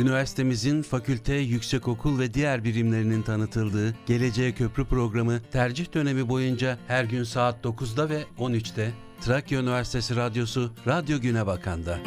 Üniversitemizin fakülte, yüksekokul ve diğer birimlerinin tanıtıldığı Geleceğe Köprü programı tercih dönemi boyunca her gün saat 9'da ve 13'te Trakya Üniversitesi Radyosu Radyo Güne Bakan'da.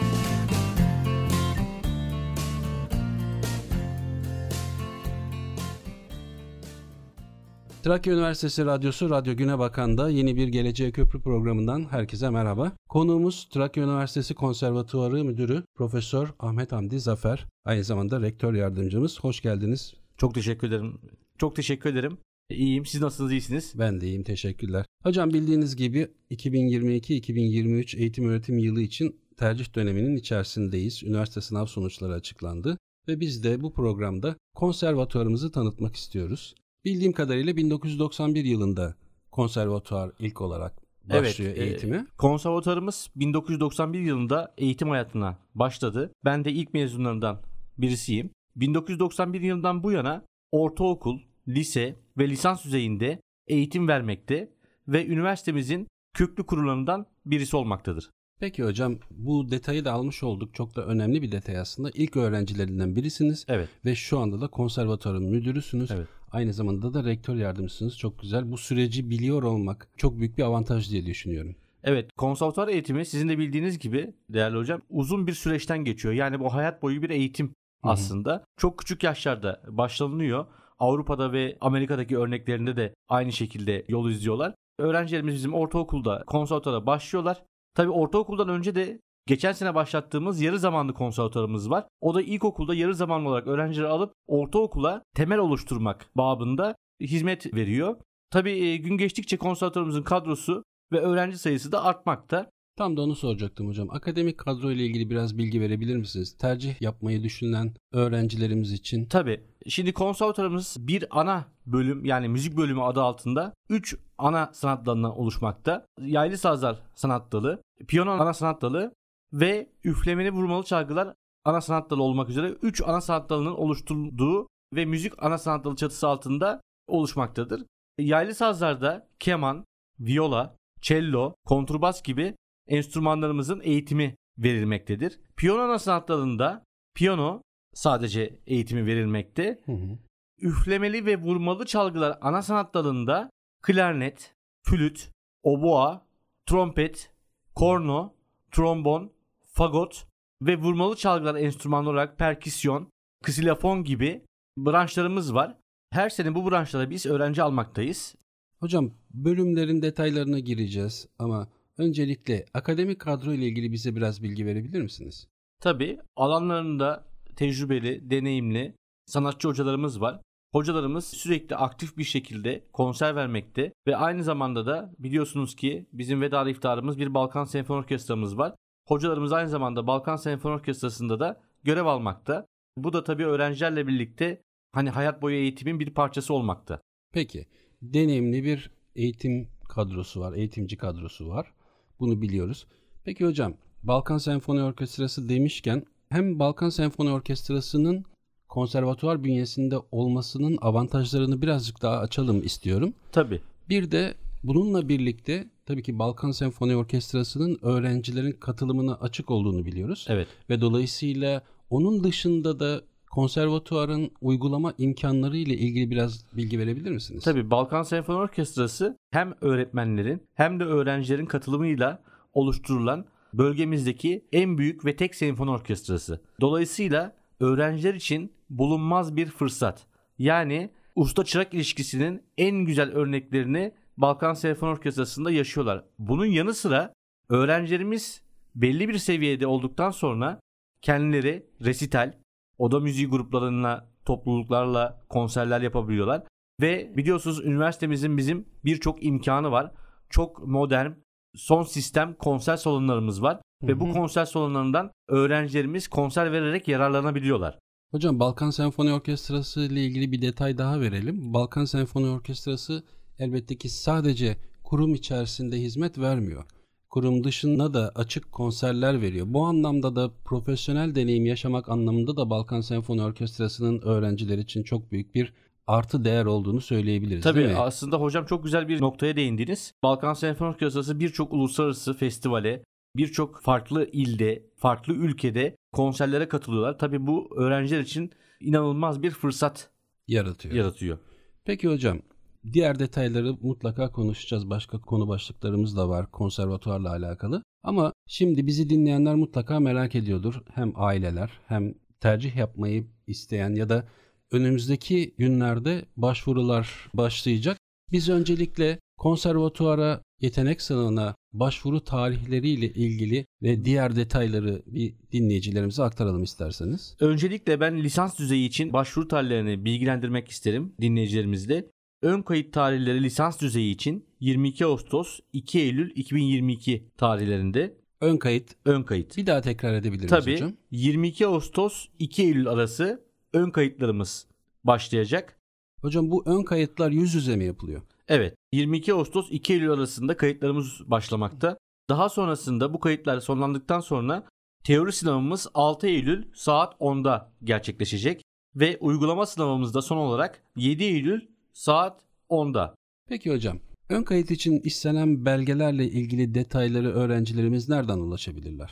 Trakya Üniversitesi Radyosu Radyo Güne Bakan'da yeni bir Geleceğe Köprü programından herkese merhaba. Konuğumuz Trakya Üniversitesi Konservatuarı Müdürü Profesör Ahmet Hamdi Zafer. Aynı zamanda rektör yardımcımız. Hoş geldiniz. Çok teşekkür ederim. Çok teşekkür ederim. İyiyim. Siz nasılsınız? İyisiniz? Ben de iyiyim. Teşekkürler. Hocam bildiğiniz gibi 2022-2023 eğitim öğretim yılı için tercih döneminin içerisindeyiz. Üniversite sınav sonuçları açıklandı ve biz de bu programda konservatuarımızı tanıtmak istiyoruz. Bildiğim kadarıyla 1991 yılında konservatuar ilk olarak başlıyor evet, eğitimi. E, konservatuarımız 1991 yılında eğitim hayatına başladı. Ben de ilk mezunlarından birisiyim. 1991 yılından bu yana ortaokul, lise ve lisans düzeyinde eğitim vermekte ve üniversitemizin köklü kurularından birisi olmaktadır. Peki hocam bu detayı da almış olduk. Çok da önemli bir detay aslında. İlk öğrencilerinden birisiniz. Evet. Ve şu anda da konservatuarın müdürüsünüz. Evet. Aynı zamanda da rektör yardımcısınız. Çok güzel. Bu süreci biliyor olmak çok büyük bir avantaj diye düşünüyorum. Evet, konservatuar eğitimi sizin de bildiğiniz gibi değerli hocam uzun bir süreçten geçiyor. Yani bu hayat boyu bir eğitim aslında. Hı hı. Çok küçük yaşlarda başlanılıyor. Avrupa'da ve Amerika'daki örneklerinde de aynı şekilde yol izliyorlar. Öğrencilerimiz bizim ortaokulda konservatuara başlıyorlar. Tabii ortaokuldan önce de geçen sene başlattığımız yarı zamanlı konservatuarımız var. O da ilkokulda yarı zamanlı olarak öğrencileri alıp ortaokula temel oluşturmak babında hizmet veriyor. Tabii e, gün geçtikçe konservatuarımızın kadrosu ve öğrenci sayısı da artmakta. Tam da onu soracaktım hocam. Akademik kadro ile ilgili biraz bilgi verebilir misiniz? Tercih yapmayı düşünen öğrencilerimiz için. Tabii. Şimdi konservatuarımız bir ana bölüm yani müzik bölümü adı altında 3 ana sanat dalından oluşmakta. Yaylı sazlar sanat dalı, piyano ana sanat dalı ve üflemeli vurmalı çalgılar ana sanat dalı olmak üzere 3 ana sanat dalının oluşturulduğu ve müzik ana sanat dalı çatısı altında oluşmaktadır. Yaylı sazlarda keman, viola, cello, kontrbas gibi enstrümanlarımızın eğitimi verilmektedir. Piyano ana sanat dalında piyano sadece eğitimi verilmekte. Hı hı. Üflemeli ve vurmalı çalgılar ana sanat dalında klarnet, flüt, oboa, trompet, korno, trombon, fagot ve vurmalı çalgılar enstrümanı olarak perküsyon, ksilafon gibi branşlarımız var. Her sene bu branşlara biz öğrenci almaktayız. Hocam bölümlerin detaylarına gireceğiz ama öncelikle akademik kadro ile ilgili bize biraz bilgi verebilir misiniz? Tabii alanlarında tecrübeli, deneyimli sanatçı hocalarımız var. Hocalarımız sürekli aktif bir şekilde konser vermekte ve aynı zamanda da biliyorsunuz ki bizim veda iftarımız bir Balkan Senfoni Orkestramız var. Hocalarımız aynı zamanda Balkan Senfoni Orkestrası'nda da görev almakta. Bu da tabii öğrencilerle birlikte hani hayat boyu eğitimin bir parçası olmakta. Peki deneyimli bir eğitim kadrosu var, eğitimci kadrosu var. Bunu biliyoruz. Peki hocam Balkan Senfoni Orkestrası demişken hem Balkan Senfoni Orkestrası'nın konservatuvar bünyesinde olmasının avantajlarını birazcık daha açalım istiyorum. Tabii. Bir de bununla birlikte tabii ki Balkan Senfoni Orkestrası'nın öğrencilerin katılımına açık olduğunu biliyoruz. Evet. Ve dolayısıyla onun dışında da konservatuvarın uygulama imkanları ile ilgili biraz bilgi verebilir misiniz? Tabii Balkan Senfoni Orkestrası hem öğretmenlerin hem de öğrencilerin katılımıyla oluşturulan bölgemizdeki en büyük ve tek senfoni orkestrası. Dolayısıyla öğrenciler için bulunmaz bir fırsat. Yani usta çırak ilişkisinin en güzel örneklerini Balkan Senfoni Orkestrası'nda yaşıyorlar. Bunun yanı sıra öğrencilerimiz belli bir seviyede olduktan sonra kendileri resital, oda müziği gruplarına, topluluklarla konserler yapabiliyorlar. Ve biliyorsunuz üniversitemizin bizim birçok imkanı var. Çok modern, son sistem konser salonlarımız var. Hı hı. Ve bu konser salonlarından öğrencilerimiz konser vererek yararlanabiliyorlar. Hocam Balkan Senfoni Orkestrası ile ilgili bir detay daha verelim. Balkan Senfoni Orkestrası elbette ki sadece kurum içerisinde hizmet vermiyor. Kurum dışında da açık konserler veriyor. Bu anlamda da profesyonel deneyim yaşamak anlamında da Balkan Senfoni Orkestrası'nın öğrenciler için çok büyük bir artı değer olduğunu söyleyebiliriz Tabii aslında hocam çok güzel bir noktaya değindiniz. Balkan Senfoni Orkestrası birçok uluslararası festivale, birçok farklı ilde, farklı ülkede konserlere katılıyorlar. Tabii bu öğrenciler için inanılmaz bir fırsat Yaratıyor. yaratıyor. Peki hocam diğer detayları mutlaka konuşacağız. Başka konu başlıklarımız da var konservatuarla alakalı. Ama şimdi bizi dinleyenler mutlaka merak ediyordur. Hem aileler hem tercih yapmayı isteyen ya da önümüzdeki günlerde başvurular başlayacak. Biz öncelikle konservatuara yetenek sınavına başvuru tarihleriyle ilgili ve diğer detayları bir dinleyicilerimize aktaralım isterseniz. Öncelikle ben lisans düzeyi için başvuru tarihlerini bilgilendirmek isterim dinleyicilerimizle. Ön kayıt tarihleri lisans düzeyi için 22 Ağustos 2 Eylül 2022 tarihlerinde Ön kayıt ön kayıt. bir daha tekrar edebilir miyiz Tabii hocam? 22 Ağustos 2 Eylül arası ön kayıtlarımız başlayacak. Hocam bu ön kayıtlar yüz yüze mi yapılıyor? Evet 22 Ağustos 2 Eylül arasında kayıtlarımız başlamakta. Daha sonrasında bu kayıtlar sonlandıktan sonra teori sınavımız 6 Eylül saat 10'da gerçekleşecek. Ve uygulama sınavımız da son olarak 7 Eylül saat 10'da. Peki hocam, ön kayıt için istenen belgelerle ilgili detayları öğrencilerimiz nereden ulaşabilirler?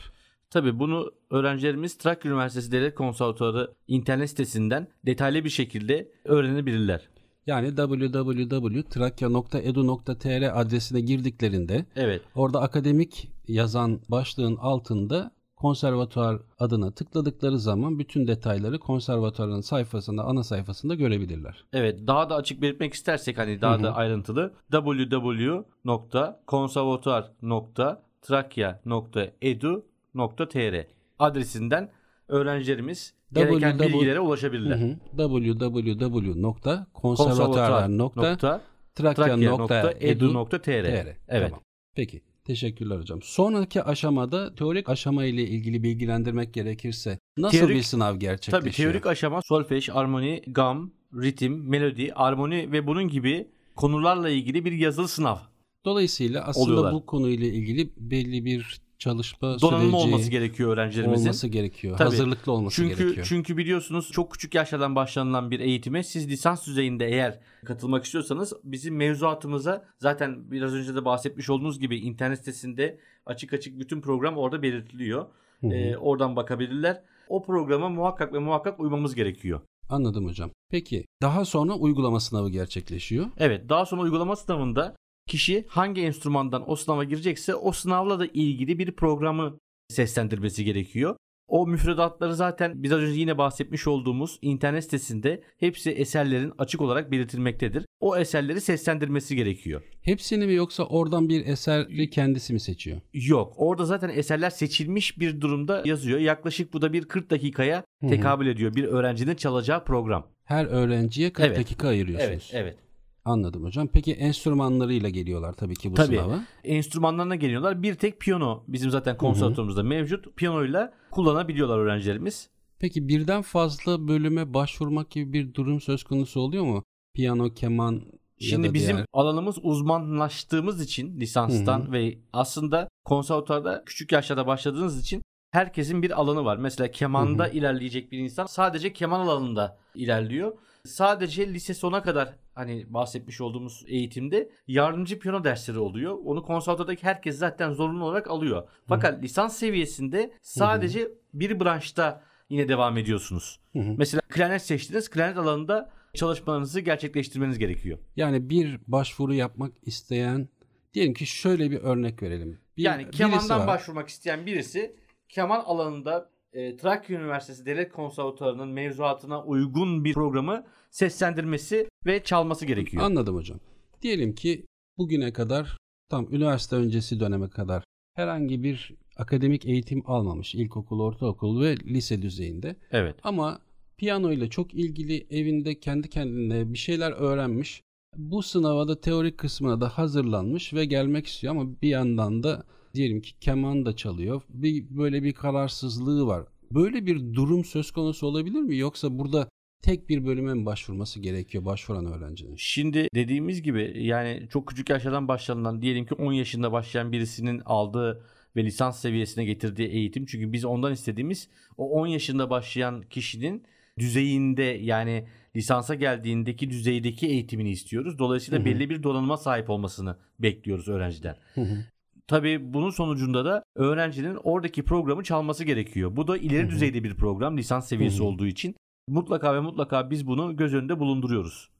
Tabii bunu öğrencilerimiz Trakya Üniversitesi Devlet Konservatuarı internet sitesinden detaylı bir şekilde öğrenebilirler. Yani www.trakya.edu.tr adresine girdiklerinde Evet. orada akademik yazan başlığın altında konservatuar adına tıkladıkları zaman bütün detayları konservatuarın sayfasında, ana sayfasında görebilirler. Evet daha da açık belirtmek istersek hani daha Hı hı. da ayrıntılı www.konservatuar.trakya.edu.tr adresinden öğrencilerimiz gereken www. bilgilere ulaşabilirler. Www.konservatuar.trakya.edu.tr Evet. Tamam. Peki. Teşekkürler hocam. Sonraki aşamada teorik aşama ile ilgili bilgilendirmek gerekirse nasıl Teorik- bir sınav gerçekleşiyor? Tabii teorik aşama solfej, armoni, gam, ritim, melodi, armoni ve bunun gibi konularla ilgili bir yazılı sınav. Dolayısıyla aslında oluyorlar. bu konuyla ilgili belli bir çalışma Donanımlı süreci olması gerekiyor öğrencilerimizin. olması gerekiyor. Tabii. Hazırlıklı olması Çünkü gerekiyor. çünkü biliyorsunuz çok küçük yaşlardan başlanılan bir eğitime siz lisans düzeyinde eğer katılmak istiyorsanız bizim mevzuatımıza zaten biraz önce de bahsetmiş olduğunuz gibi internet sitesinde açık açık bütün program orada belirtiliyor. Hı hı. Ee, oradan bakabilirler. O programa muhakkak ve muhakkak uymamız gerekiyor. Anladım hocam. Peki daha sonra uygulama sınavı gerçekleşiyor. Evet daha sonra uygulama sınavında kişi hangi enstrümandan o sınava girecekse o sınavla da ilgili bir programı seslendirmesi gerekiyor. O müfredatları zaten biraz önce yine bahsetmiş olduğumuz internet sitesinde hepsi eserlerin açık olarak belirtilmektedir. O eserleri seslendirmesi gerekiyor. Hepsini mi yoksa oradan bir eseri kendisi mi seçiyor? Yok orada zaten eserler seçilmiş bir durumda yazıyor. Yaklaşık bu da bir 40 dakikaya tekabül ediyor bir öğrencinin çalacağı program. Her öğrenciye 40 Evet. dakika ayırıyorsunuz. Evet, evet. Anladım hocam. Peki enstrümanlarıyla geliyorlar tabii ki bu Tabii. sınava. enstrümanlarına geliyorlar. Bir tek piyano bizim zaten konservatuvarımızda mevcut. Piyanoyla kullanabiliyorlar öğrencilerimiz. Peki birden fazla bölüme başvurmak gibi bir durum söz konusu oluyor mu? Piyano, keman Şimdi bizim diğer- alanımız uzmanlaştığımız için lisanstan Hı hı. ve aslında konservatuvarda küçük yaşlarda başladığınız için herkesin bir alanı var. Mesela kemanda ilerleyecek bir insan sadece keman alanında ilerliyor. Sadece lise sona kadar hani bahsetmiş olduğumuz eğitimde yardımcı piyano dersleri oluyor. Onu konservatuvardaki herkes zaten zorunlu olarak alıyor. Fakat lisans seviyesinde sadece bir branşta yine devam ediyorsunuz. Hı hı. Mesela klarnet seçtiniz. Klarnet alanında çalışmalarınızı gerçekleştirmeniz gerekiyor. Yani bir başvuru yapmak isteyen diyelim ki şöyle bir örnek verelim. Bir- yani kemandan var. başvurmak isteyen birisi keman alanında e, Trakya Üniversitesi Devlet Konservatuvarı'nın mevzuatına uygun bir programı seslendirmesi ve çalması gerekiyor. Anladım hocam. Diyelim ki bugüne kadar tam üniversite öncesi döneme kadar herhangi bir akademik eğitim almamış ilkokul, ortaokul ve lise düzeyinde evet. ama piyano ile çok ilgili evinde kendi kendine bir şeyler öğrenmiş. Bu sınava da teorik kısmına da hazırlanmış ve gelmek istiyor ama bir yandan da diyelim ki keman da çalıyor. Bir böyle bir kararsızlığı var. Böyle bir durum söz konusu olabilir mi yoksa burada tek bir bölüme mi başvurması gerekiyor başvuran öğrencinin? Şimdi dediğimiz gibi yani çok küçük yaşlardan başlanılan diyelim ki 10 yaşında başlayan birisinin aldığı ve lisans seviyesine getirdiği eğitim. Çünkü biz ondan istediğimiz o 10 yaşında başlayan kişinin düzeyinde yani lisansa geldiğindeki düzeydeki eğitimini istiyoruz. Dolayısıyla Hı hı. belli bir donanıma sahip olmasını bekliyoruz öğrenciden. Hı hı. Tabii bunun sonucunda da öğrencinin oradaki programı çalması gerekiyor. Bu da ileri düzeyde bir program lisans seviyesi olduğu için mutlaka ve mutlaka biz bunu göz önünde bulunduruyoruz.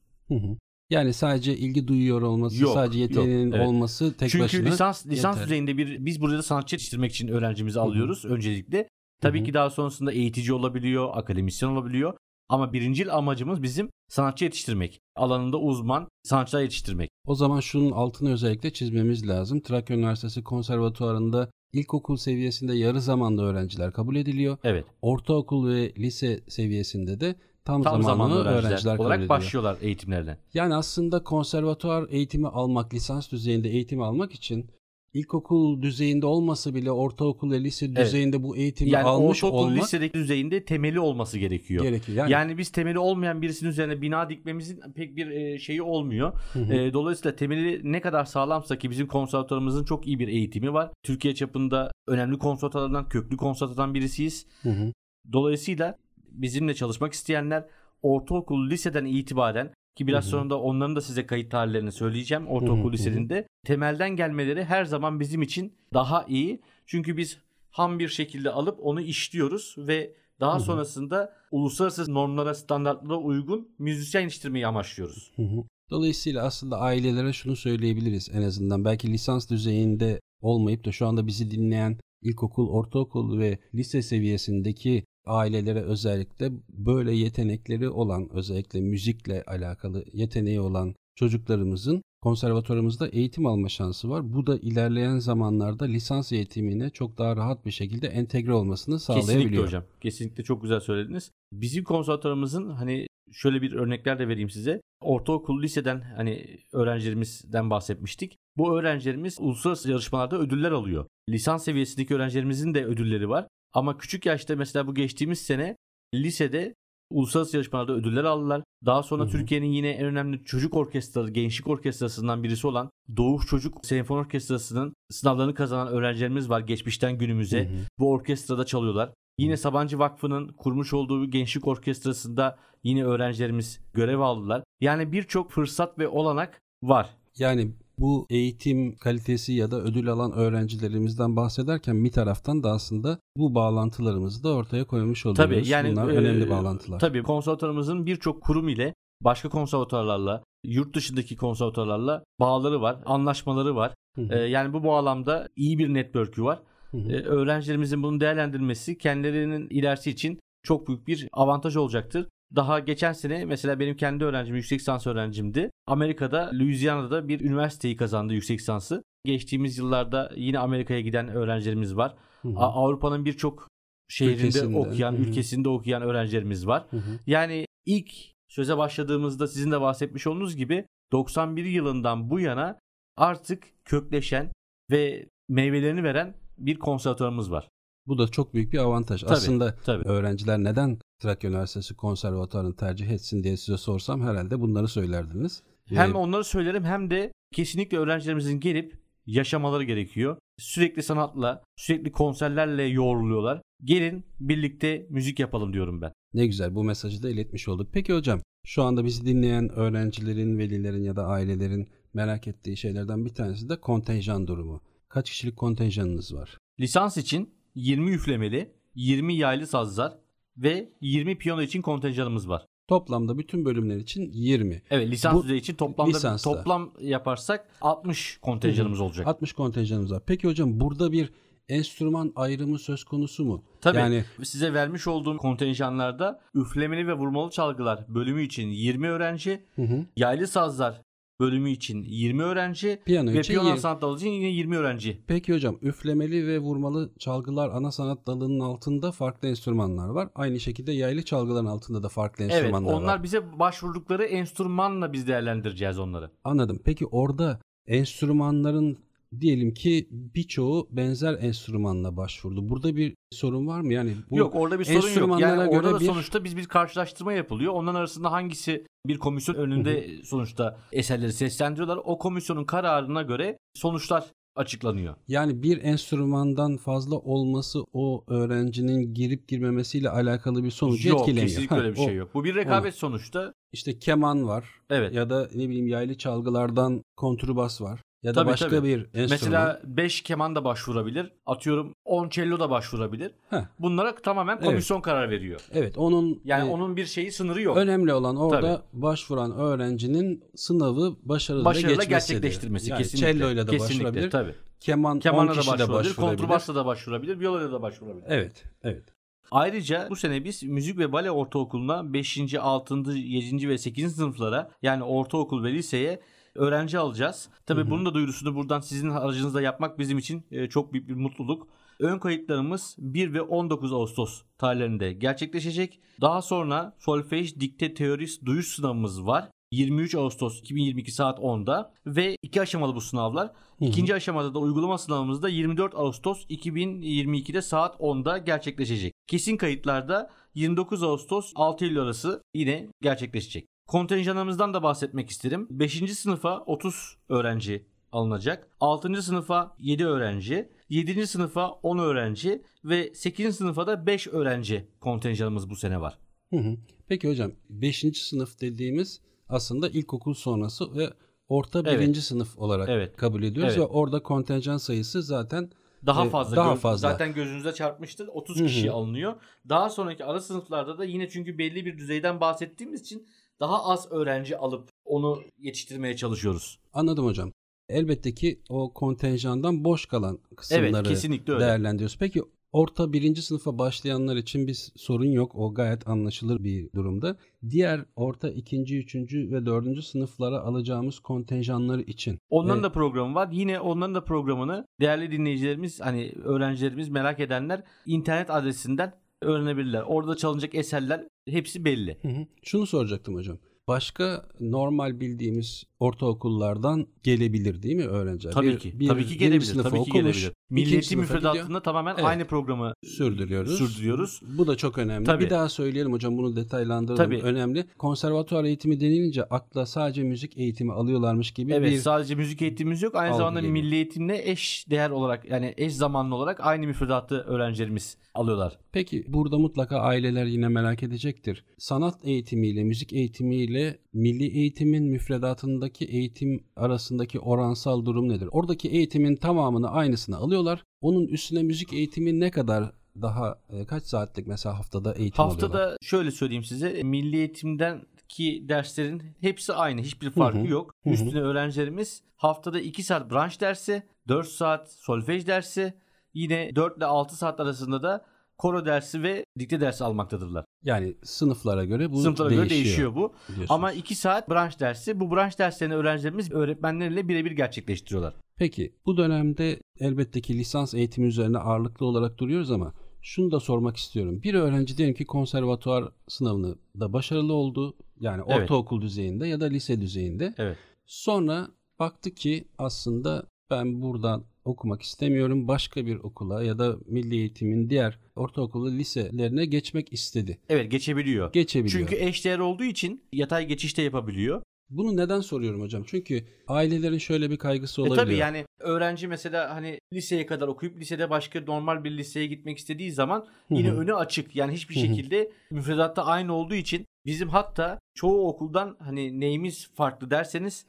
Yani sadece ilgi duyuyor olması, Yok, sadece yok, yeteneğinin evet. olması tek Çünkü başına lisans lisans yeter. düzeyinde bir biz burada sanatçı yetiştirmek için öğrencimizi alıyoruz öncelikle. Tabii Hı hı. ki daha sonrasında eğitici olabiliyor, akademisyen olabiliyor. Ama birincil amacımız bizim sanatçı yetiştirmek. Alanında uzman sanatçılar yetiştirmek. O zaman şunun altını özellikle çizmemiz lazım. Trakya Üniversitesi Konservatuvarı'nda ilkokul seviyesinde yarı zamanlı öğrenciler kabul ediliyor. Evet. Ortaokul ve lise seviyesinde de tam, Tam zamanlı, zamanlı öğrenciler, öğrenciler kabul olarak ediliyor. başlıyorlar eğitimlerine. Yani aslında konservatuvar eğitimi almak, lisans düzeyinde eğitimi almak için ilkokul düzeyinde olmasa bile ortaokul ve lise düzeyinde bu eğitimi Yani almış ortaokul olmak lisedeki düzeyinde temeli olması gerekiyor. gerekiyor. Yani, Yani, biz temeli olmayan birisinin üzerine bina dikmemizin pek bir e, şeyi olmuyor. Hı hı. E, dolayısıyla temeli ne kadar sağlamsa ki bizim konservatuarımızın çok iyi bir eğitimi var. Türkiye çapında önemli konservatuarlardan, köklü konservatuardan birisiyiz. Hı hı. Dolayısıyla bizimle çalışmak isteyenler ortaokul, liseden itibaren ki biraz sonra da onların da size kayıt tarihlerini söyleyeceğim ortaokul, liselerinde. Temelden gelmeleri her zaman bizim için daha iyi. Çünkü biz ham bir şekilde alıp onu işliyoruz ve daha Hı hı. sonrasında uluslararası normlara, standartlara uygun müzisyen yetiştirmeyi amaçlıyoruz. Hı hı. Dolayısıyla aslında ailelere şunu söyleyebiliriz en azından. Belki lisans düzeyinde olmayıp da şu anda bizi dinleyen ilkokul, ortaokul ve lise seviyesindeki ailelere özellikle böyle yetenekleri olan, özellikle müzikle alakalı yeteneği olan çocuklarımızın konservatuarımızda eğitim alma şansı var. Bu da ilerleyen zamanlarda lisans eğitimine çok daha rahat bir şekilde entegre olmasını sağlayabiliyor. Kesinlikle hocam. Kesinlikle çok güzel söylediniz. Bizim konservatuarımızın hani şöyle bir örnekler de vereyim size. Ortaokul, liseden hani öğrencilerimizden bahsetmiştik. Bu öğrencilerimiz uluslararası yarışmalarda ödüller alıyor. Lisans seviyesindeki öğrencilerimizin de ödülleri var. Ama küçük yaşta mesela bu geçtiğimiz sene lisede uluslararası yarışmalarda ödüller aldılar. Daha sonra. Türkiye'nin yine en önemli çocuk orkestraları, gençlik orkestrasından birisi olan Doğuş Çocuk Senfoni Orkestrası'nın sınavlarını kazanan öğrencilerimiz var geçmişten günümüze. Hı hı. Bu orkestrada çalıyorlar. Yine Sabancı Vakfı'nın kurmuş olduğu gençlik orkestrasında yine öğrencilerimiz görev aldılar. Yani birçok fırsat ve olanak var. Yani bu eğitim kalitesi ya da ödül alan öğrencilerimizden bahsederken bir taraftan da aslında bu bağlantılarımızı da ortaya koymuş oluyoruz. Tabii yani Bunlar e, önemli bağlantılar. Tabii konservatuarımızın birçok kurum ile başka konservatuarlarla, yurt dışındaki konservatuarlarla bağları var, anlaşmaları var. Hı hı, E, yani bu bağlamda iyi bir network'ü var. hı hı. E, öğrencilerimizin bunu değerlendirmesi kendilerinin ilerisi için çok büyük bir avantaj olacaktır. Daha geçen sene mesela benim kendi öğrencim yüksek lisans öğrencimdi. Amerika'da Louisiana'da bir üniversiteyi kazandı yüksek lisansı. Geçtiğimiz yıllarda yine Amerika'ya giden öğrencilerimiz var. Hı hı, A- Avrupa'nın birçok şehrinde Ülkesinde, okuyan, hı hı. ülkesinde okuyan öğrencilerimiz var. hı hı. Yani ilk söze başladığımızda sizin de bahsetmiş olduğunuz gibi 91 yılından bu yana artık kökleşen ve meyvelerini veren bir konservatuarımız var. Bu da çok büyük bir avantaj. Tabii, Aslında Tabii. öğrenciler neden Trakya Üniversitesi konservatuarını tercih etsin diye size sorsam herhalde bunları söylerdiniz. Hem Ee, onları söylerim hem de kesinlikle öğrencilerimizin gelip yaşamaları gerekiyor. Sürekli sanatla, sürekli konserlerle yoğruluyorlar. Gelin birlikte müzik yapalım diyorum ben. Ne güzel bu mesajı da iletmiş olduk. Peki hocam şu anda bizi dinleyen öğrencilerin, velilerin ya da ailelerin merak ettiği şeylerden bir tanesi de kontenjan durumu. Kaç kişilik kontenjanınız var? Lisans için 20 üflemeli, 20 yaylı sazlar ve 20 piyano için kontenjanımız var. Toplamda bütün bölümler için 20. Evet lisans Bu düzeyi için toplamda lisansla. toplam yaparsak 60 kontenjanımız olacak. 60 kontenjanımız var. Peki hocam burada bir enstrüman ayrımı söz konusu mu? Tabii Yani size vermiş olduğum kontenjanlarda üflemeli ve vurmalı çalgılar bölümü için 20 öğrenci, hı hı, yaylı sazlar bölümü için 20 öğrenci piyano ve için piyano 20. sanat dalı için yine 20 öğrenci. Peki hocam üflemeli ve vurmalı çalgılar ana sanat dalının altında farklı enstrümanlar var. Aynı şekilde yaylı çalgıların altında da farklı Evet enstrümanlar onlar var. bize başvurdukları enstrümanla biz değerlendireceğiz onları. Anladım. Peki orada enstrümanların diyelim ki birçoğu benzer enstrümanla başvurdu. Burada bir sorun var mı? Yani bu yok orada bir sorun yok. Yani orada göre da bir- sonuçta biz bir karşılaştırma yapılıyor. Onların arasında hangisi bir komisyon önünde sonuçta eserleri seslendiriyorlar. O komisyonun kararına göre sonuçlar açıklanıyor. yani bir enstrümandan fazla olması o öğrencinin girip girmemesiyle alakalı bir sonucu yok etkilemiyor. kesinlikle Ha, öyle bir o- şey yok. Bu bir rekabet sonuçta. İşte keman var Evet. ya da ne bileyim yaylı çalgılardan kontrbas var. Ya da Tabii, başka tabii. bir enstrüman. Mesela 5 keman da başvurabilir. Atıyorum 10 cello da başvurabilir. Heh. Bunlara tamamen Evet. komisyon karar veriyor. evet onun Yani e, onun bir şeyi sınırı yok. önemli olan orada başvuran öğrencinin sınavı başarılı Başarıyla gerçekleştirmesi yani kesinlikle. Cello'yla da kesinlikle, başvurabilir. Tabii. Keman 10 Kemana da başvurabilir, başvurabilir. kontrbasla da başvurabilir, violaya da başvurabilir. Evet, evet. Ayrıca bu sene biz müzik ve bale ortaokuluna 5. 6. 7. ve 8. sınıflara yani ortaokul ve liseye öğrenci alacağız. Tabii bunun da duyurusunu buradan sizin aracınızda yapmak bizim için e, çok büyük bir mutluluk. Ön kayıtlarımız 1 ve 19 Ağustos tarihlerinde gerçekleşecek. Daha sonra solfej, dikte, teorist, duyuş sınavımız var. 23 Ağustos 2022 saat 10'da ve iki aşamalı bu sınavlar. İkinci aşamada da uygulama sınavımız da 24 Ağustos 2022'de saat 10'da gerçekleşecek. Kesin kayıtlarda 29 Ağustos 6 Eylül arası yine gerçekleşecek. Kontenjanımızdan da bahsetmek isterim. 5. sınıfa 30 öğrenci alınacak. 6. sınıfa 7 öğrenci, 7. sınıfa 10 öğrenci ve 8. sınıfa da 5 öğrenci kontenjanımız bu sene var. Hı hı. Peki hocam 5. sınıf dediğimiz aslında ilkokul sonrası ve orta Evet. birinci sınıf olarak Evet. kabul ediyoruz Evet. ve orada kontenjan sayısı zaten Daha E, fazla. daha fazla. Zaten gözünüze çarpmıştır. 30 Hı hı. kişi alınıyor. Daha sonraki ara sınıflarda da yine çünkü belli bir düzeyden bahsettiğimiz için daha az öğrenci alıp onu yetiştirmeye çalışıyoruz. anladım hocam. Elbette ki o kontenjandan boş kalan kısımları Evet, kesinlikle öyle. değerlendiriyoruz. Peki orta birinci sınıfa başlayanlar için bir sorun yok. O gayet anlaşılır bir durumda. Diğer orta ikinci, üçüncü ve dördüncü sınıflara alacağımız kontenjanlar için. Onların e, da programı var. Yine onların da programını değerli dinleyicilerimiz hani öğrencilerimiz merak edenler internet adresinden öğrenebilirler. Orada çalınacak eserler hepsi belli. Hı hı. Şunu soracaktım hocam. Başka normal bildiğimiz ortaokullardan gelebilir değil mi öğrenciler? Tabii Bir- ki. bir tabii ki gelebilir. Tabii ki okumuş, gelebilir. ikinci Milli Eğitim sınıfa gidiyor. müfredatında tamamen Evet. aynı programı sürdürüyoruz. sürdürüyoruz. Bu da çok önemli. Tabii. Bir daha söyleyelim hocam bunu detaylandıralım. Tabii. Önemli. Konservatuvar eğitimi denilince akla sadece müzik eğitimi alıyorlarmış gibi Evet bir sadece müzik eğitimimiz yok. Aynı zamanda geliyor. milli eğitimle eş değer olarak yani eş zamanlı olarak aynı müfredatı öğrencilerimiz alıyorlar. Peki burada mutlaka aileler yine merak edecektir. Sanat eğitimiyle müzik eğitimiyle milli eğitimin müfredatındaki eğitim arasındaki oransal durum nedir? Oradaki eğitimin tamamını aynısını alıyorlar. Onun üstüne müzik eğitimi ne kadar daha e, kaç saatlik mesela haftada eğitim alıyorlar? Haftada şöyle söyleyeyim size milli eğitimden ki derslerin hepsi aynı. Hiçbir farkı hı. yok. Hı hı. Üstüne öğrencilerimiz haftada 2 saat branş dersi, 4 saat solfej dersi, yine 4 ile 6 saat arasında da koro dersi ve dikte dersi almaktadırlar. Yani sınıflara göre bu Sınıflara değişiyor. göre değişiyor bu. diyorsunuz. Ama 2 saat branş dersi. Bu branş derslerini öğrencilerimiz öğretmenleriyle birebir gerçekleştiriyorlar. Peki bu dönemde elbette ki lisans eğitimi üzerine ağırlıklı olarak duruyoruz ama şunu da sormak istiyorum. Bir öğrenci diyelim ki konservatuvar sınavını da başarılı oldu. Yani Evet. ortaokul düzeyinde ya da lise düzeyinde. Evet. Sonra baktı ki aslında ben buradan okumak istemiyorum. Başka bir okula ya da milli eğitimin diğer ortaokulu liselerine geçmek istedi. Evet geçebiliyor. Geçebiliyor. Çünkü eşdeğer olduğu için yatay geçiş de yapabiliyor. Bunu neden soruyorum hocam? Çünkü ailelerin şöyle bir kaygısı E olabiliyor. tabii yani öğrenci mesela hani liseye kadar okuyup lisede başka normal bir liseye gitmek istediği zaman yine önü açık. Yani hiçbir şekilde müfredatta aynı olduğu için bizim hatta çoğu okuldan hani neyimiz farklı derseniz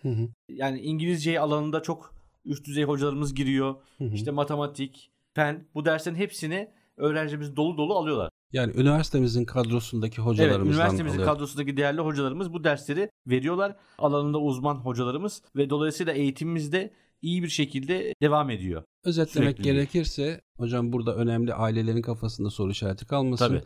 yani İngilizce alanında çok üst düzey hocalarımız giriyor. hı hı. İşte matematik, fen bu derslerin hepsini öğrencimiz dolu dolu alıyorlar. Yani üniversitemizin kadrosundaki Evet, hocalarımızdan üniversitemizin alıyor. kadrosundaki değerli hocalarımız bu dersleri veriyorlar. Alanında uzman hocalarımız ve dolayısıyla eğitimimiz de iyi bir şekilde devam ediyor. Özetlemek Sürekli. gerekirse hocam burada önemli ailelerin kafasında soru işareti kalmasın. Tabii.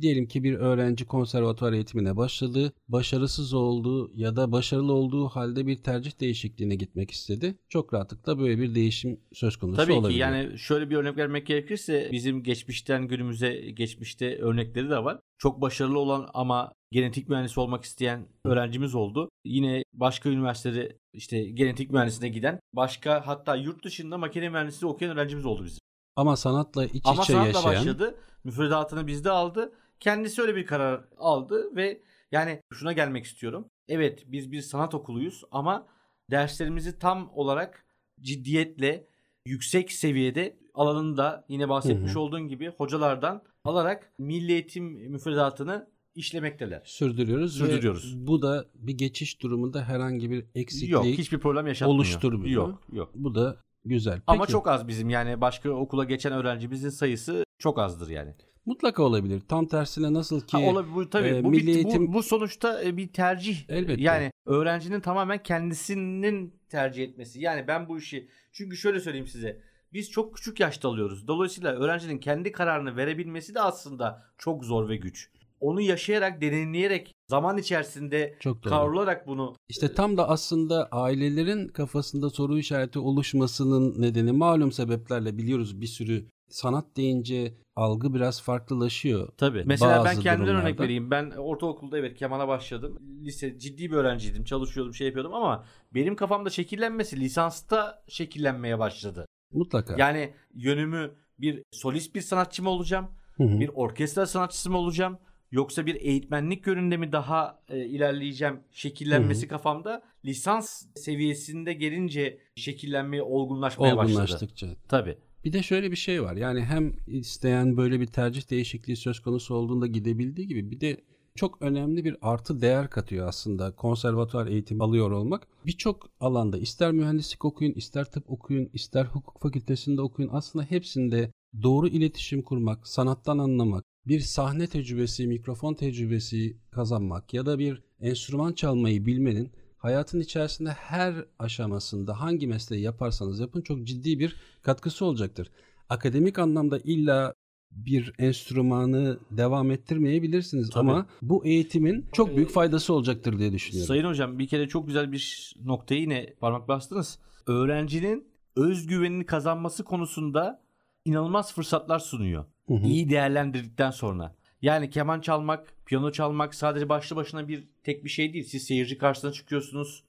Diyelim ki bir öğrenci konservatuvar eğitimine başladı, başarısız olduğu ya da başarılı olduğu halde bir tercih değişikliğine gitmek istedi. Çok rahatlıkla böyle bir değişim söz konusu Tabii olabilir. ki yani şöyle bir örnek vermek gerekirse bizim geçmişten günümüze geçmişte örnekleri de var. Çok başarılı olan ama genetik mühendisi olmak isteyen öğrencimiz oldu. Yine başka üniversitede işte genetik mühendisliğine giden başka hatta yurt dışında makine mühendisliği okuyan öğrencimiz oldu bizim. Ama sanatla iç Ama içe sanatla yaşayan başladı. Müfredatını bizde aldı. Kendisi öyle bir karar aldı ve yani şuna gelmek istiyorum. Evet biz bir sanat okuluyuz ama derslerimizi tam olarak ciddiyetle yüksek seviyede alanında yine bahsetmiş Hı hı. olduğun gibi hocalardan alarak milli eğitim müfredatını işlemekteler. Sürdürüyoruz. Sürdürüyoruz. Ve bu da bir geçiş durumunda herhangi bir eksiklik Yok hiçbir problem yaşatmıyor. oluşturmuyor. Yok yok. Bu da güzel. Ama Peki, çok az bizim yani başka okula geçen öğrencimizin sayısı çok azdır yani. Mutlaka olabilir. Tam tersine nasıl ki Ha, olabilir bu tabii e, bu, milli bir, eğitim- bu, bu sonuçta e, bir tercih. Elbette. Yani öğrencinin tamamen kendisinin tercih etmesi. Yani ben bu işi çünkü şöyle söyleyeyim size. Biz çok küçük yaşta alıyoruz. Dolayısıyla öğrencinin kendi kararını verebilmesi de aslında çok zor ve güç. Onu yaşayarak, deneyimleyerek, zaman içerisinde çok doğru. kavrularak bunu İşte tam da aslında ailelerin kafasında soru işareti oluşmasının nedeni malum sebeplerle biliyoruz bir sürü sanat deyince algı biraz farklılaşıyor. Tabii. Mesela ben kendimden örnek durumlarda. vereyim. Ben ortaokulda evet kemana başladım. Lise ciddi bir öğrenciydim. Çalışıyordum, şey yapıyordum ama benim kafamda şekillenmesi lisansta şekillenmeye başladı. Mutlaka. Yani yönümü bir solist bir sanatçı mı olacağım? Hı hı. Bir orkestra sanatçısı mı olacağım? Yoksa bir eğitmenlik yönünde mi daha e, ilerleyeceğim? Şekillenmesi kafamda lisans seviyesinde gelince şekillenmeye, olgunlaşmaya başladı. Olgunlaştıkça. Tabii. Bir de şöyle bir şey var. Yani hem isteyen böyle bir tercih değişikliği söz konusu olduğunda gidebildiği gibi bir de çok önemli bir artı değer katıyor aslında konservatuvar eğitimi alıyor olmak. Birçok alanda ister mühendislik okuyun, ister tıp okuyun, ister hukuk fakültesinde okuyun aslında hepsinde doğru iletişim kurmak, sanattan anlamak, bir sahne tecrübesi, mikrofon tecrübesi kazanmak ya da bir enstrüman çalmayı bilmenin hayatın içerisinde her aşamasında hangi mesleği yaparsanız yapın çok ciddi bir katkısı olacaktır. Akademik anlamda illa bir enstrümanı devam ettirmeyebilirsiniz Tabii. ama bu eğitimin çok büyük faydası olacaktır diye düşünüyorum. Sayın hocam bir kere çok güzel bir noktaya yine parmak bastınız. Öğrencinin özgüvenini kazanması konusunda inanılmaz fırsatlar sunuyor. Hı hı. İyi değerlendirdikten sonra. Yani keman çalmak, piyano çalmak sadece başlı başına bir tek bir şey değil. Siz seyirci karşısına çıkıyorsunuz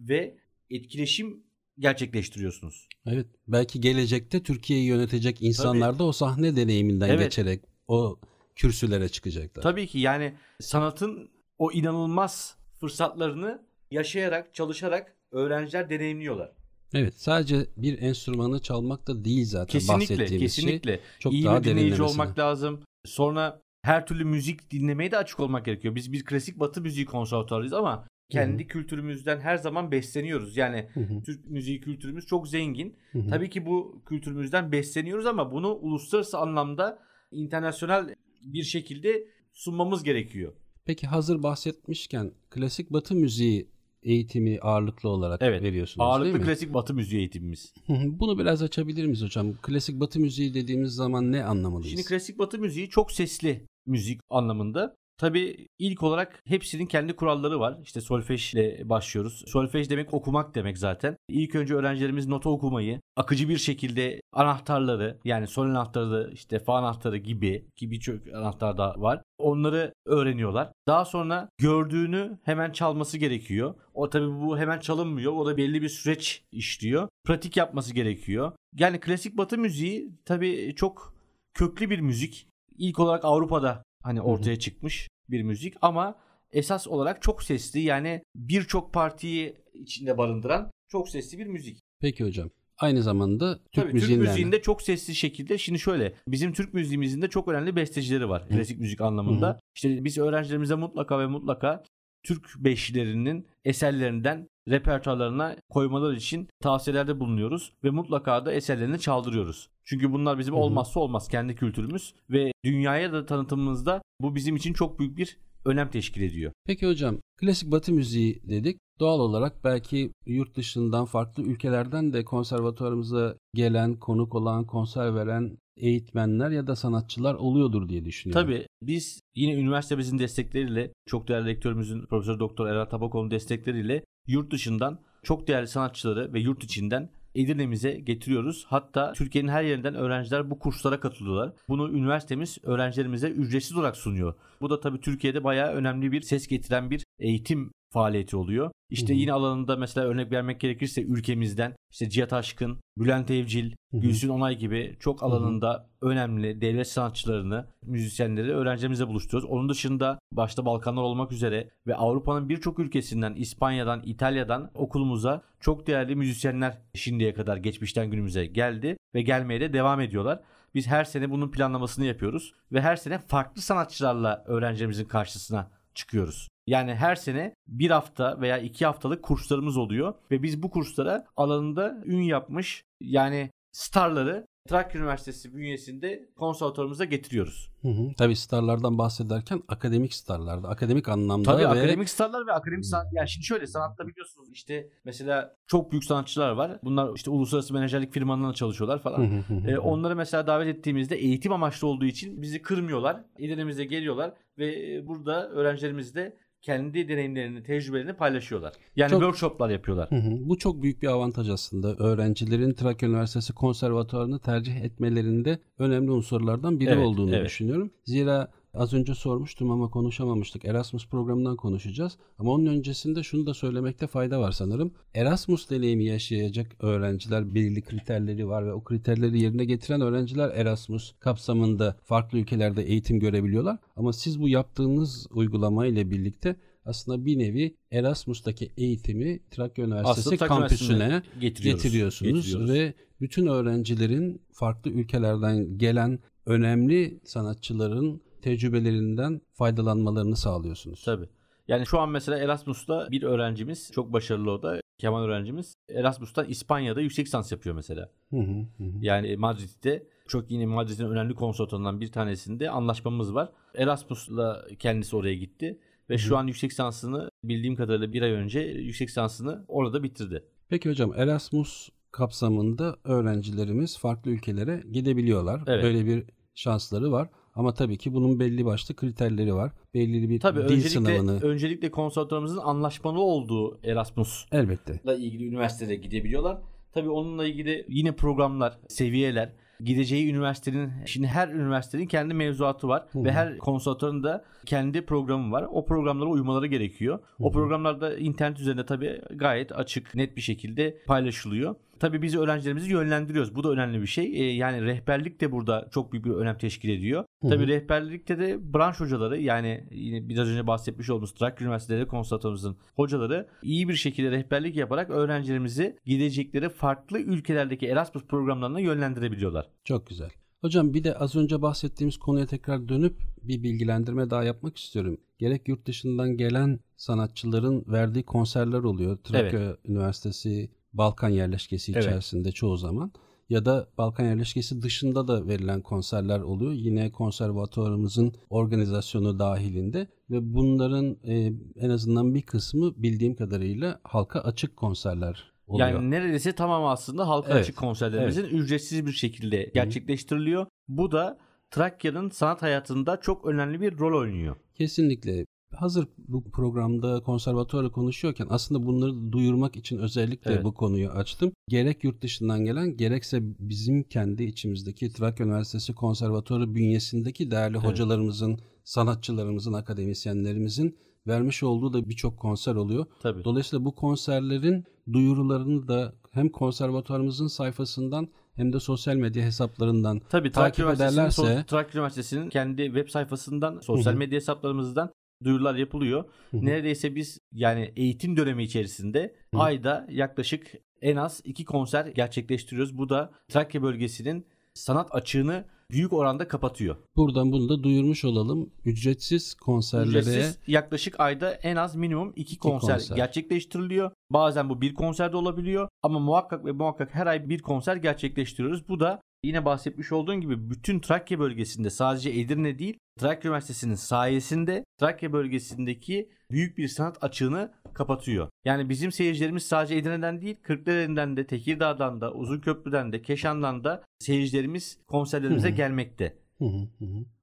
ve etkileşim gerçekleştiriyorsunuz. Evet. Belki gelecekte Türkiye'yi yönetecek insanlar da o sahne deneyiminden Evet. geçerek o kürsülere çıkacaklar. Tabii ki yani sanatın o inanılmaz fırsatlarını yaşayarak, çalışarak öğrenciler deneyimliyorlar. Evet. Sadece bir enstrümanı çalmak da değil zaten Kesinlikle, bahsettiğimiz şey. kesinlikle. Çok İyi daha bir dinleyici olmak lazım. Sonra her türlü müzik dinlemeye de açık olmak gerekiyor. Biz bir klasik batı müziği konservatuarıyız ama kendi kültürümüzden her zaman besleniyoruz. Yani Hı hı, Türk müziği kültürümüz çok zengin. hı hı. Tabii ki bu kültürümüzden besleniyoruz ama bunu uluslararası anlamda internasyonel bir şekilde sunmamız gerekiyor. Peki hazır bahsetmişken klasik batı müziği eğitimi ağırlıklı olarak Evet, veriyorsunuz değil Ağırlıklı mi? klasik batı müziği eğitimimiz. Bunu biraz açabilir miyiz hocam? Klasik batı müziği dediğimiz zaman ne anlamalıyız? Şimdi klasik batı müziği çok sesli müzik anlamında. Tabii ilk olarak hepsinin kendi kuralları var. İşte solfejle başlıyoruz. Solfej demek okumak demek zaten. İlk önce öğrencilerimiz nota okumayı, akıcı bir şekilde anahtarları yani sol anahtarı, işte fa anahtarı gibi ki birçok anahtar da var. Onları öğreniyorlar. Daha sonra gördüğünü hemen çalması gerekiyor. O tabii bu hemen çalınmıyor. O da belli bir süreç işliyor. Pratik yapması gerekiyor. Yani klasik batı müziği tabii çok köklü bir müzik. İlk olarak Avrupa'da hani ortaya çıkmış bir müzik ama esas olarak çok sesli yani birçok partiyi içinde barındıran çok sesli bir müzik. Peki hocam. Aynı zamanda Türk Tabii Türk müziğinde çok sesli şekilde şimdi şöyle bizim Türk müziğimizin de çok önemli bestecileri var klasik müzik anlamında. İşte biz öğrencilerimize mutlaka ve mutlaka Türk beşlerinin eserlerinden repertuarlarına koymaları için tavsiyelerde bulunuyoruz ve mutlaka da eserlerini çaldırıyoruz. Çünkü bunlar bizim olmazsa olmaz kendi kültürümüz ve dünyaya da tanıtımımızda bu bizim için çok büyük bir önem teşkil ediyor. Peki hocam klasik batı müziği dedik. Doğal olarak belki yurt dışından farklı ülkelerden de konservatuarımıza gelen, konuk olan, konser veren eğitmenler ya da sanatçılar oluyordur diye düşünüyorum. Tabii biz yine üniversitemizin destekleriyle çok değerli rektörümüzün Profesör Doktor Erhan Tabakoğlu'nun destekleriyle yurt dışından çok değerli sanatçıları ve yurt içinden Edirne'mize getiriyoruz. Hatta Türkiye'nin her yerinden öğrenciler bu kurslara katılıyorlar. Bunu üniversitemiz öğrencilerimize ücretsiz olarak sunuyor. Bu da tabii Türkiye'de bayağı önemli bir ses getiren bir eğitim faaliyeti oluyor. İşte Hı hı. yine alanında mesela örnek vermek gerekirse ülkemizden işte Cihat Aşkın, Bülent Evcil, Hı hı. Gülsün Onay gibi çok alanında önemli devlet sanatçılarını, müzisyenleri öğrencilerimizle buluşturuyoruz. Onun dışında başta Balkanlar olmak üzere ve Avrupa'nın birçok ülkesinden, İspanya'dan, İtalya'dan okulumuza çok değerli müzisyenler şimdiye kadar geçmişten günümüze geldi ve gelmeye de devam ediyorlar. Biz her sene bunun planlamasını yapıyoruz ve her sene farklı sanatçılarla öğrencilerimizin karşısına çıkıyoruz. Yani her sene bir hafta veya iki haftalık kurslarımız oluyor ve biz bu kurslara alanında ün yapmış yani starları Trakya Üniversitesi bünyesinde konservatuarımıza getiriyoruz. Hı hı. Tabii starlardan bahsederken akademik starlarda, akademik anlamda Tabii ve akademik starlar ve akademik sanat yani şimdi şöyle sanatta biliyorsunuz işte mesela çok büyük sanatçılar var. Bunlar işte uluslararası menajerlik firmalarında çalışıyorlar falan. Hı hı hı. Ee, onları mesela davet ettiğimizde eğitim amaçlı olduğu için bizi kırmıyorlar. İlerimize geliyorlar ve e, burada öğrencilerimizle kendi deneyimlerini, tecrübelerini paylaşıyorlar. Yani Çok- workshoplar yapıyorlar. Hı hı. Bu çok büyük bir avantaj aslında. Öğrencilerin Trakya Üniversitesi konservatuarını tercih etmelerinde önemli unsurlardan biri Evet, olduğunu evet. düşünüyorum. Zira az önce sormuştum ama konuşamamıştık. Erasmus programından konuşacağız. Ama onun öncesinde şunu da söylemekte fayda var sanırım. Erasmus deneyimi yaşayacak öğrenciler belirli kriterleri var ve o kriterleri yerine getiren öğrenciler Erasmus kapsamında farklı ülkelerde eğitim görebiliyorlar. Ama siz bu yaptığınız uygulama ile birlikte aslında bir nevi Erasmus'taki eğitimi Trakya Üniversitesi Aslında kampüsüne getiriyoruz. getiriyorsunuz Getiriyoruz. ve bütün öğrencilerin farklı ülkelerden gelen önemli sanatçıların tecrübelerinden faydalanmalarını sağlıyorsunuz. Tabii. Yani şu an mesela Erasmus'ta bir öğrencimiz çok başarılı o da Kemal öğrencimiz Erasmus'tan İspanya'da yüksek lisans yapıyor mesela. Hı hı, hı hı. Yani Madrid'de çok yine Madrid'in önemli konservatuarından bir tanesinde anlaşmamız var. Erasmus'la kendisi oraya gitti ve şu an yüksek lisansını bildiğim kadarıyla bir ay önce yüksek lisansını orada bitirdi. Peki hocam Erasmus kapsamında öğrencilerimiz farklı ülkelere gidebiliyorlar. Evet. Böyle bir şansları var. Ama tabii ki bunun belli başlı kriterleri var. Belli bir Tabii dil öncelikle sınavını öncelikle konservatuarımızın anlaşmalı olduğu Erasmus elbette. ile ilgili üniversitelere gidebiliyorlar. Tabii onunla ilgili yine programlar, seviyeler, gideceği üniversitenin, şimdi her üniversitenin kendi mevzuatı var Hı hı. ve her konservatuarın da kendi programı var. O programlara uymaları gerekiyor. O programlarda internet üzerinde tabii gayet açık, net bir şekilde paylaşılıyor. Tabii biz öğrencilerimizi yönlendiriyoruz. Bu da önemli bir şey. Ee, yani rehberlik de burada çok büyük bir önem teşkil ediyor. Hı hı. Tabii rehberlikte de branş hocaları yani yine biraz önce bahsetmiş olduğumuz Trakya Üniversitesi konservatuarımızın hocaları iyi bir şekilde rehberlik yaparak öğrencilerimizi gidecekleri farklı ülkelerdeki Erasmus programlarına yönlendirebiliyorlar. Çok güzel. Hocam bir de az önce bahsettiğimiz konuya tekrar dönüp bir bilgilendirme daha yapmak istiyorum. Gerek yurt dışından gelen sanatçıların verdiği konserler oluyor. Trakya Üniversitesi Balkan yerleşkesi Evet. içerisinde çoğu zaman. Ya da Balkan yerleşkesi dışında da verilen konserler oluyor. Yine konservatuarımızın organizasyonu dahilinde ve bunların e, en azından bir kısmı bildiğim kadarıyla halka açık konserler oluyor. Yani neredeyse tamamı aslında halka Evet, açık konserlerimizin ücretsiz bir şekilde gerçekleştiriliyor. Bu da Trakya'nın sanat hayatında çok önemli bir rol oynuyor. Kesinlikle. Hazır bu programda konservatuarı konuşuyorken aslında bunları duyurmak için özellikle Evet. bu konuyu açtım. Gerek yurt dışından gelen gerekse bizim kendi içimizdeki Trakya Üniversitesi Konservatuarı bünyesindeki değerli Evet. hocalarımızın, sanatçılarımızın, akademisyenlerimizin vermiş olduğu da birçok konser oluyor. Tabii. Dolayısıyla bu konserlerin duyurularını da hem konservatuarımızın sayfasından hem de sosyal medya hesaplarından Tabii takip Üniversitesi'nin, ederlerse- Trakya Üniversitesi'nin kendi web sayfasından, sosyal medya hesaplarımızdan duyurular yapılıyor. Neredeyse biz yani eğitim dönemi içerisinde ayda yaklaşık en az iki konser gerçekleştiriyoruz. Bu da Trakya bölgesinin sanat açığını büyük oranda kapatıyor. buradan bunu da duyurmuş olalım. Ücretsiz konserlere Ücretsiz yaklaşık ayda en az minimum iki konser, konser. gerçekleştiriliyor. Bazen bu bir konserde olabiliyor ama muhakkak ve muhakkak her ay bir konser gerçekleştiriyoruz. Bu da yine bahsetmiş olduğun gibi bütün Trakya bölgesinde sadece Edirne değil Trakya Üniversitesi'nin sayesinde Trakya bölgesindeki büyük bir sanat açığını kapatıyor. Yani bizim seyircilerimiz sadece Edirne'den değil Kırklareli'nden de Tekirdağ'dan da Uzunköprü'den de Keşan'dan da seyircilerimiz konserlerimize gelmekte.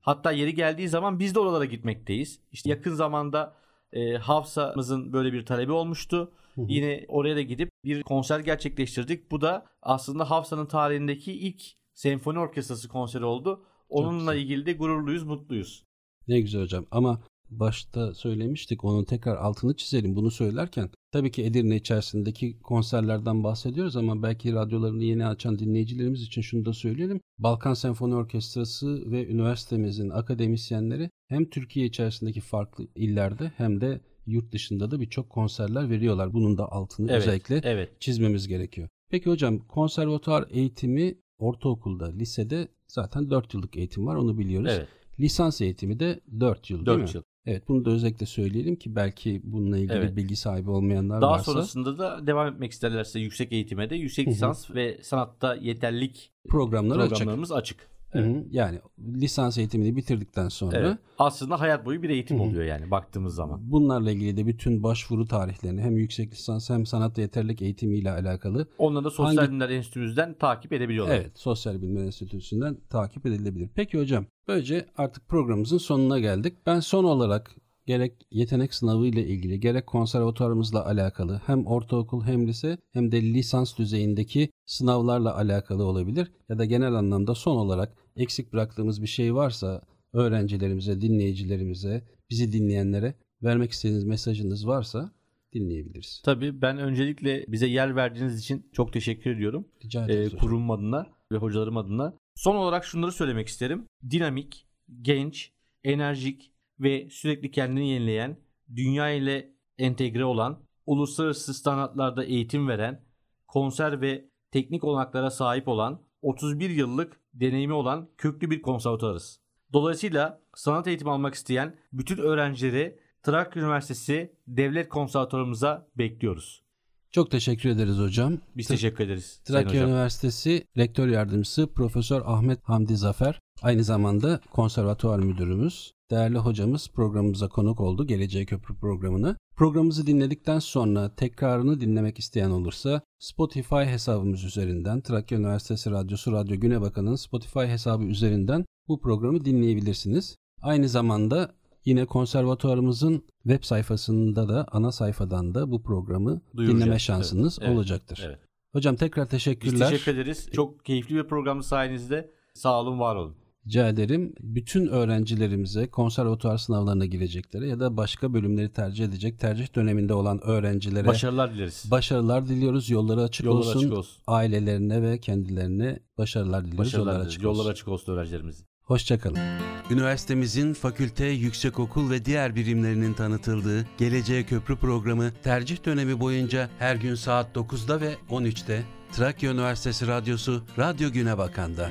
Hatta yeri geldiği zaman biz de oralara gitmekteyiz. İşte yakın zamanda e, Hafsa'mızın böyle bir talebi olmuştu. Yine oraya da gidip bir konser gerçekleştirdik. Bu da aslında Hafsa'nın tarihindeki ilk senfoni orkestrası konseri oldu. Onunla ilgili de gururluyuz, mutluyuz. Ne güzel hocam ama başta söylemiştik onun tekrar altını çizelim bunu söylerken tabii ki Edirne içerisindeki konserlerden bahsediyoruz ama belki radyolarını yeni açan dinleyicilerimiz için şunu da söyleyelim. Balkan Senfoni Orkestrası ve üniversitemizin akademisyenleri hem Türkiye içerisindeki farklı illerde hem de yurt dışında da birçok konserler veriyorlar. Bunun da altını Evet, özellikle evet. çizmemiz gerekiyor. Peki hocam konservatuar eğitimi ortaokulda, lisede zaten 4 yıllık eğitim var onu biliyoruz. Evet. Lisans eğitimi de 4 yıl değil 4 mi? yıl. Evet bunu da özellikle söyleyelim ki belki bununla ilgili Evet. bilgi sahibi olmayanlar Daha varsa sonrasında da devam etmek isterlerse yüksek eğitime de yüksek lisans ve sanatta yeterlik programlar açık. programlarımız açık. Hı Yani lisans eğitimini bitirdikten sonra Evet. Aslında hayat boyu bir eğitim Hı hı. oluyor yani baktığımız zaman. bunlarla ilgili de bütün başvuru tarihlerini hem yüksek lisans hem sanatta yeterlik eğitimiyle alakalı Onları da Sosyal Hangi- Bilimler Enstitümüzden takip edebiliyorlar. Evet, Sosyal Bilimler Enstitüsü'nden takip edilebilir. Peki hocam, böylece artık programımızın sonuna geldik. Ben son olarak gerek yetenek sınavı ile ilgili gerek konservatuarımızla alakalı hem ortaokul hem lise hem de lisans düzeyindeki sınavlarla alakalı olabilir ya da genel anlamda son olarak eksik bıraktığımız bir şey varsa öğrencilerimize, dinleyicilerimize, bizi dinleyenlere vermek istediğiniz mesajınız varsa dinleyebiliriz. Tabii ben öncelikle bize yer verdiğiniz için çok teşekkür ediyorum. Rica Ee, ederiz hocam. kurum adına ve hocalarım adına. Son olarak şunları söylemek isterim. Dinamik, genç, enerjik ve sürekli kendini yenileyen, dünya ile entegre olan, uluslararası standartlarda eğitim veren, konser ve teknik olanaklara sahip olan, 31 yıllık deneyimi olan köklü bir konservatuarız. Dolayısıyla sanat eğitimi almak isteyen bütün öğrencileri Trakya Üniversitesi Devlet Konservatuarımıza bekliyoruz. Çok teşekkür ederiz hocam. Biz Tra- teşekkür ederiz. Trakya. Üniversitesi Rektör Yardımcısı Profesör Ahmet Hamdi Zafer aynı zamanda konservatuvar müdürümüz. Değerli hocamız programımıza konuk oldu Geleceğe Köprü programına. Programımızı dinledikten sonra tekrarını dinlemek isteyen olursa Spotify hesabımız üzerinden Trakya Üniversitesi Radyosu Radyo Günebakan'ın Spotify hesabı üzerinden bu programı dinleyebilirsiniz. Aynı zamanda yine konservatuvarımızın web sayfasında da ana sayfadan da bu programı dinleme şansınız evet, olacaktır. evet. Hocam tekrar Biz teşekkürler. teşekkür ederiz. Çok keyifli bir programdı sayenizde. Sağ olun, var olun. Rica ederim. Bütün öğrencilerimize konservatuvar sınavlarına gireceklere ya da başka bölümleri tercih edecek tercih döneminde olan öğrencilere Başarılar dileriz. başarılar diliyoruz. Yolları açık Yollar olsun. açık olsun. Ailelerine ve kendilerine başarılar diliyoruz. Başarılar Yollar dileriz. açık Yollar olsun. açık olsun öğrencilerimizin. Hoşçakalın. Üniversitemizin fakülte, yüksekokul ve diğer birimlerinin tanıtıldığı Geleceğe Köprü programı tercih dönemi boyunca her gün saat 9'da ve 13'te Trakya Üniversitesi Radyosu Radyo Güne Bakan'da.